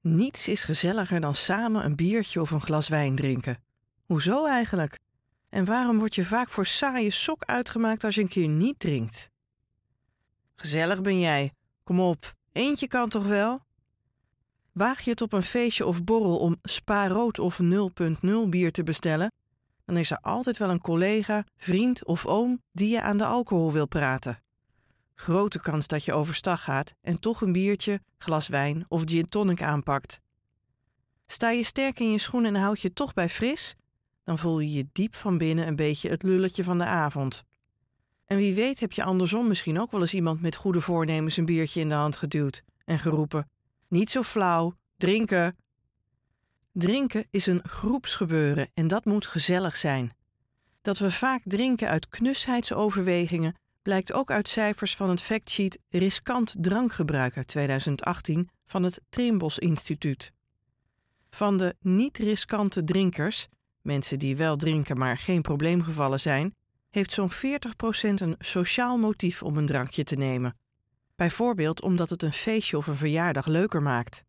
Niets is gezelliger dan samen een biertje of een glas wijn drinken. Hoezo eigenlijk? En waarom word je vaak voor saaie sok uitgemaakt als je een keer niet drinkt? Gezellig ben jij. Kom op, eentje kan toch wel? Waag je het op een feestje of borrel om spa rood of 0.0 bier te bestellen, dan is er altijd wel een collega, vriend of oom die je aan de alcohol wil praten. Grote kans dat je overstag gaat en toch een biertje, glas wijn of gin tonic aanpakt. Sta je sterk in je schoenen en houd je toch bij fris, dan voel je je diep van binnen een beetje het lulletje van de avond. En wie weet heb je andersom misschien ook wel eens iemand met goede voornemens een biertje in de hand geduwd en geroepen: Niet zo flauw, drinken. Drinken is een groepsgebeuren en dat moet gezellig zijn. Dat we vaak drinken uit knusheidsoverwegingen blijkt ook uit cijfers van het factsheet Riskant drankgebruik uit 2018 van het Trimbos Instituut. Van de niet-riskante drinkers, mensen die wel drinken maar geen probleemgevallen zijn, heeft zo'n 40% een sociaal motief om een drankje te nemen. Bijvoorbeeld omdat het een feestje of een verjaardag leuker maakt.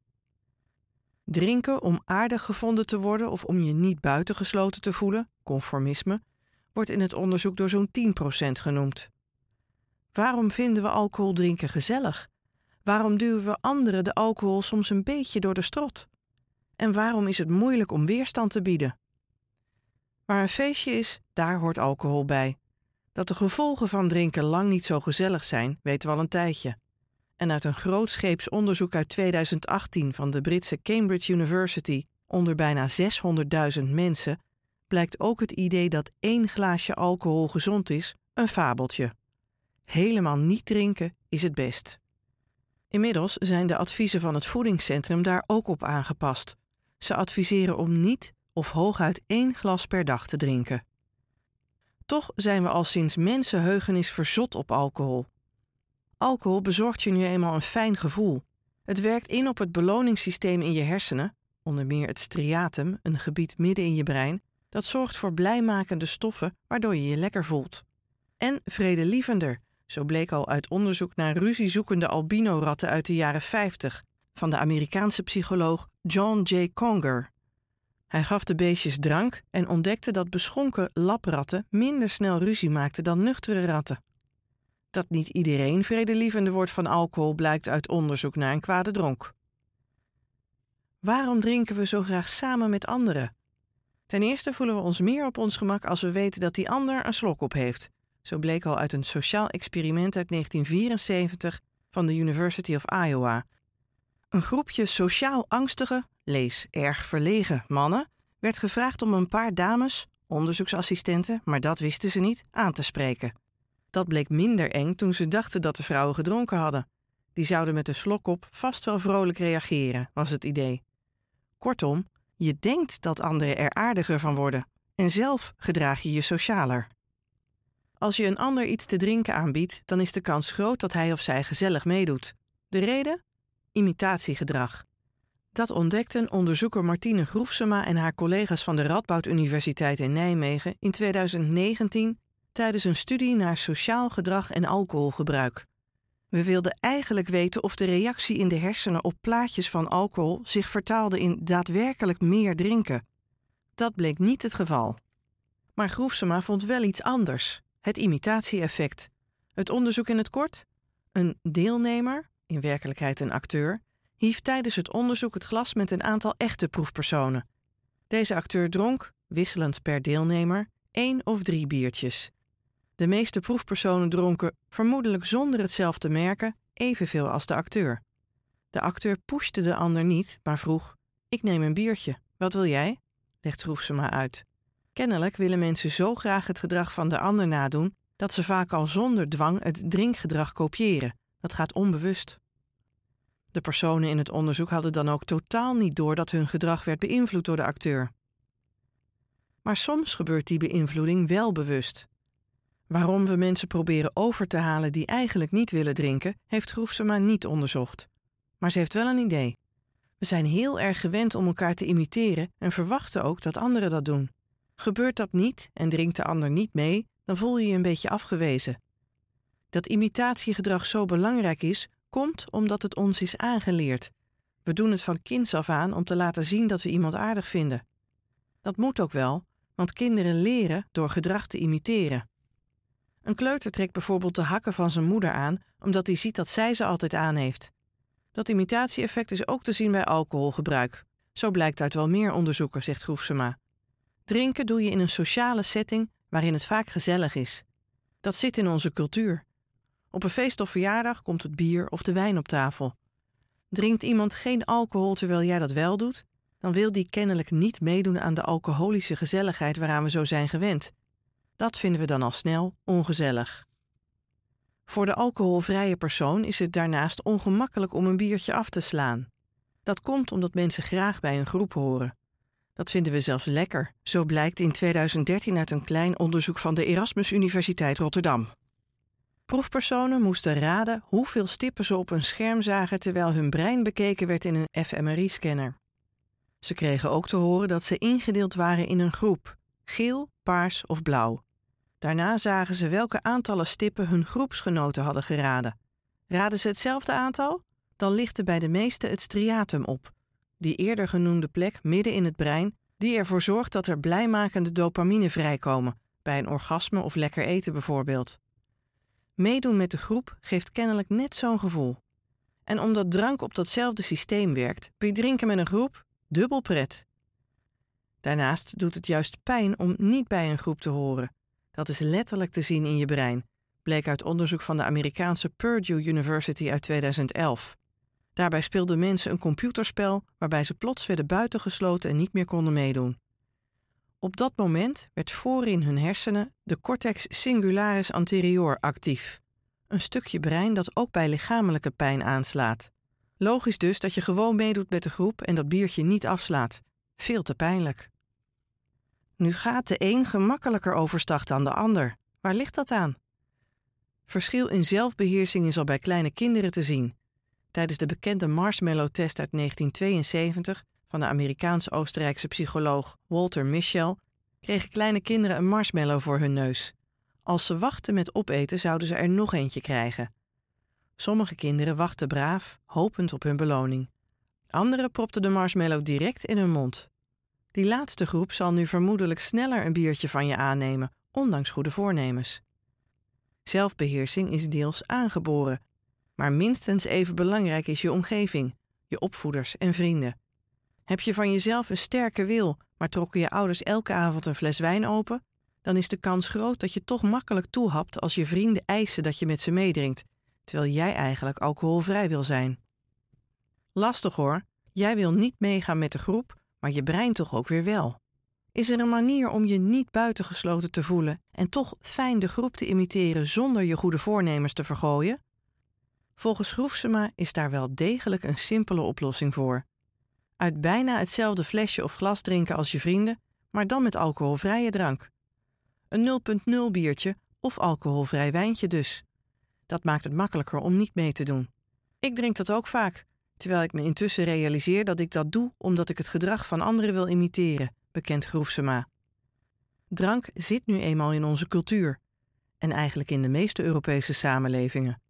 Drinken om aardig gevonden te worden of om je niet buitengesloten te voelen, conformisme, wordt in het onderzoek door zo'n 10% genoemd. Waarom vinden we alcohol drinken gezellig? Waarom duwen we anderen de alcohol soms een beetje door de strot? En waarom is het moeilijk om weerstand te bieden? Waar een feestje is, daar hoort alcohol bij. Dat de gevolgen van drinken lang niet zo gezellig zijn, weten we al een tijdje. En uit een grootscheeps onderzoek uit 2018 van de Britse Cambridge University onder bijna 600.000 mensen blijkt ook het idee dat één glaasje alcohol gezond is een fabeltje. Helemaal niet drinken is het best. Inmiddels zijn de adviezen van het voedingscentrum daar ook op aangepast. Ze adviseren om niet of hooguit één glas per dag te drinken. Toch zijn we al sinds mensenheugenis verzot op alcohol. Alcohol bezorgt je nu eenmaal een fijn gevoel. Het werkt in op het beloningssysteem in je hersenen, onder meer het striatum, een gebied midden in je brein, dat zorgt voor blijmakende stoffen waardoor je je lekker voelt. En vredelievender, zo bleek al uit onderzoek naar ruziezoekende albino-ratten uit de jaren 50 van de Amerikaanse psycholoog John J. Conger. Hij gaf de beestjes drank en ontdekte dat beschonken lapratten minder snel ruzie maakten dan nuchtere ratten. Dat niet iedereen vredelievende wordt van alcohol blijkt uit onderzoek naar een kwade dronk. Waarom drinken we zo graag samen met anderen? Ten eerste voelen we ons meer op ons gemak als we weten dat die ander een slok op heeft. Zo bleek al uit een sociaal experiment uit 1974 van de University of Iowa. Een groepje sociaal angstige, lees erg verlegen mannen werd gevraagd om een paar dames, onderzoeksassistenten, maar dat wisten ze niet, aan te spreken. Dat bleek minder eng toen ze dachten dat de vrouwen gedronken hadden. Die zouden met een slok op vast wel vrolijk reageren, was het idee. Kortom, je denkt dat anderen er aardiger van worden en zelf gedraag je je socialer. Als je een ander iets te drinken aanbiedt, dan is de kans groot dat hij of zij gezellig meedoet. De reden? Imitatiegedrag. Dat ontdekten onderzoeker Martine Groefsema en haar collega's van de Radboud Universiteit in Nijmegen in 2019 tijdens een studie naar sociaal gedrag en alcoholgebruik. We wilden eigenlijk weten of de reactie in de hersenen op plaatjes van alcohol zich vertaalde in daadwerkelijk meer drinken. Dat bleek niet het geval. Maar Groefsema vond wel iets anders: het imitatie-effect. Het onderzoek in het kort? Een deelnemer, in werkelijkheid een acteur, hief tijdens het onderzoek het glas met een aantal echte proefpersonen. Deze acteur dronk, wisselend per deelnemer, één of drie biertjes. De meeste proefpersonen dronken, vermoedelijk zonder het zelf te merken, evenveel als de acteur. De acteur pushte de ander niet, maar vroeg: Ik neem een biertje, wat wil jij? legt Roefsema uit. Kennelijk willen mensen zo graag het gedrag van de ander nadoen dat ze vaak al zonder dwang het drinkgedrag kopiëren. Dat gaat onbewust. De personen in het onderzoek hadden dan ook totaal niet door dat hun gedrag werd beïnvloed door de acteur. Maar soms gebeurt die beïnvloeding wel bewust. Waarom we mensen proberen over te halen die eigenlijk niet willen drinken, heeft Groefsema niet onderzocht. Maar ze heeft wel een idee. We zijn heel erg gewend om elkaar te imiteren en verwachten ook dat anderen dat doen. Gebeurt dat niet en drinkt de ander niet mee, dan voel je je een beetje afgewezen. Dat imitatiegedrag zo belangrijk is, komt omdat het ons is aangeleerd. We doen het van kinds af aan om te laten zien dat we iemand aardig vinden. Dat moet ook wel, want kinderen leren door gedrag te imiteren. Een kleuter trekt bijvoorbeeld de hakken van zijn moeder aan omdat hij ziet dat zij ze altijd aan heeft. Dat imitatie-effect is ook te zien bij alcoholgebruik. Zo blijkt uit wel meer onderzoeken, zegt Groefsema. Drinken doe je in een sociale setting waarin het vaak gezellig is. Dat zit in onze cultuur. Op een feest of verjaardag komt het bier of de wijn op tafel. Drinkt iemand geen alcohol terwijl jij dat wel doet, dan wil die kennelijk niet meedoen aan de alcoholische gezelligheid waaraan we zo zijn gewend. Dat vinden we dan al snel ongezellig. Voor de alcoholvrije persoon is het daarnaast ongemakkelijk om een biertje af te slaan. Dat komt omdat mensen graag bij een groep horen. Dat vinden we zelfs lekker, zo blijkt in 2013 uit een klein onderzoek van de Erasmus Universiteit Rotterdam. Proefpersonen moesten raden hoeveel stippen ze op een scherm zagen terwijl hun brein bekeken werd in een fMRI-scanner. Ze kregen ook te horen dat ze ingedeeld waren in een groep: geel, paars of blauw. Daarna zagen ze welke aantallen stippen hun groepsgenoten hadden geraden. Raden ze hetzelfde aantal? Dan lichtte bij de meeste het striatum op, die eerder genoemde plek midden in het brein, die ervoor zorgt dat er blijmakende dopamine vrijkomen, bij een orgasme of lekker eten bijvoorbeeld. Meedoen met de groep geeft kennelijk net zo'n gevoel. En omdat drank op datzelfde systeem werkt, biedt drinken met een groep dubbel pret. Daarnaast doet het juist pijn om niet bij een groep te horen. Dat is letterlijk te zien in je brein, bleek uit onderzoek van de Amerikaanse Purdue University uit 2011. Daarbij speelden mensen een computerspel waarbij ze plots werden buitengesloten en niet meer konden meedoen. Op dat moment werd voorin hun hersenen de cortex singularis anterior actief, een stukje brein dat ook bij lichamelijke pijn aanslaat. Logisch dus dat je gewoon meedoet met de groep en dat biertje niet afslaat. Veel te pijnlijk. Nu gaat de een gemakkelijker overstag dan de ander. Waar ligt dat aan? Verschil in zelfbeheersing is al bij kleine kinderen te zien. Tijdens de bekende marshmallow-test uit 1972 van de Amerikaans-Oostenrijkse psycholoog Walter Mischel kregen kleine kinderen een marshmallow voor hun neus. Als ze wachten met opeten, zouden ze er nog eentje krijgen. Sommige kinderen wachten braaf, hopend op hun beloning. Anderen propten de marshmallow direct in hun mond. Die laatste groep zal nu vermoedelijk sneller een biertje van je aannemen, ondanks goede voornemens. Zelfbeheersing is deels aangeboren, maar minstens even belangrijk is je omgeving, je opvoeders en vrienden. Heb je van jezelf een sterke wil, maar trokken je ouders elke avond een fles wijn open, dan is de kans groot dat je toch makkelijk toehapt als je vrienden eisen dat je met ze meedrinkt, terwijl jij eigenlijk alcoholvrij wil zijn. Lastig hoor, jij wil niet meegaan met de groep, maar je brein toch ook weer wel. Is er een manier om je niet buitengesloten te voelen en toch fijn de groep te imiteren zonder je goede voornemens te vergooien? Volgens Groefsema is daar wel degelijk een simpele oplossing voor. Uit bijna hetzelfde flesje of glas drinken als je vrienden, maar dan met alcoholvrije drank. Een 0.0 biertje of alcoholvrij wijntje dus. Dat maakt het makkelijker om niet mee te doen. Ik drink dat ook vaak, terwijl ik me intussen realiseer dat ik dat doe omdat ik het gedrag van anderen wil imiteren, bekent Groefsema. Drank zit nu eenmaal in onze cultuur en eigenlijk in de meeste Europese samenlevingen.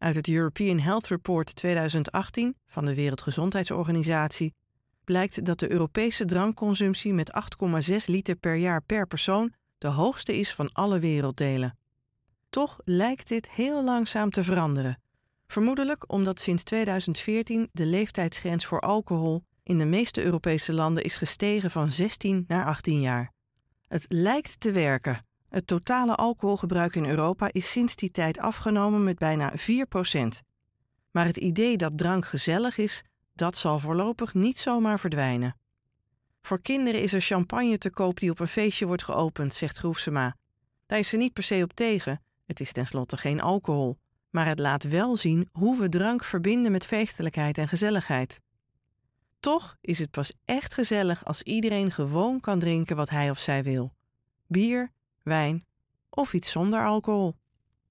Uit het European Health Report 2018 van de Wereldgezondheidsorganisatie blijkt dat de Europese drankconsumptie met 8,6 liter per jaar per persoon de hoogste is van alle werelddelen. Toch lijkt dit heel langzaam te veranderen. Vermoedelijk omdat sinds 2014 de leeftijdsgrens voor alcohol in de meeste Europese landen is gestegen van 16 naar 18 jaar. Het lijkt te werken. Het totale alcoholgebruik in Europa is sinds die tijd afgenomen met bijna 4% Maar het idee dat drank gezellig is, dat zal voorlopig niet zomaar verdwijnen. Voor kinderen is er champagne te koop die op een feestje wordt geopend, zegt Groefsema. Daar is ze niet per se op tegen, het is tenslotte geen alcohol. Maar het laat wel zien hoe we drank verbinden met feestelijkheid en gezelligheid. Toch is het pas echt gezellig als iedereen gewoon kan drinken wat hij of zij wil: bier, wijn of iets zonder alcohol.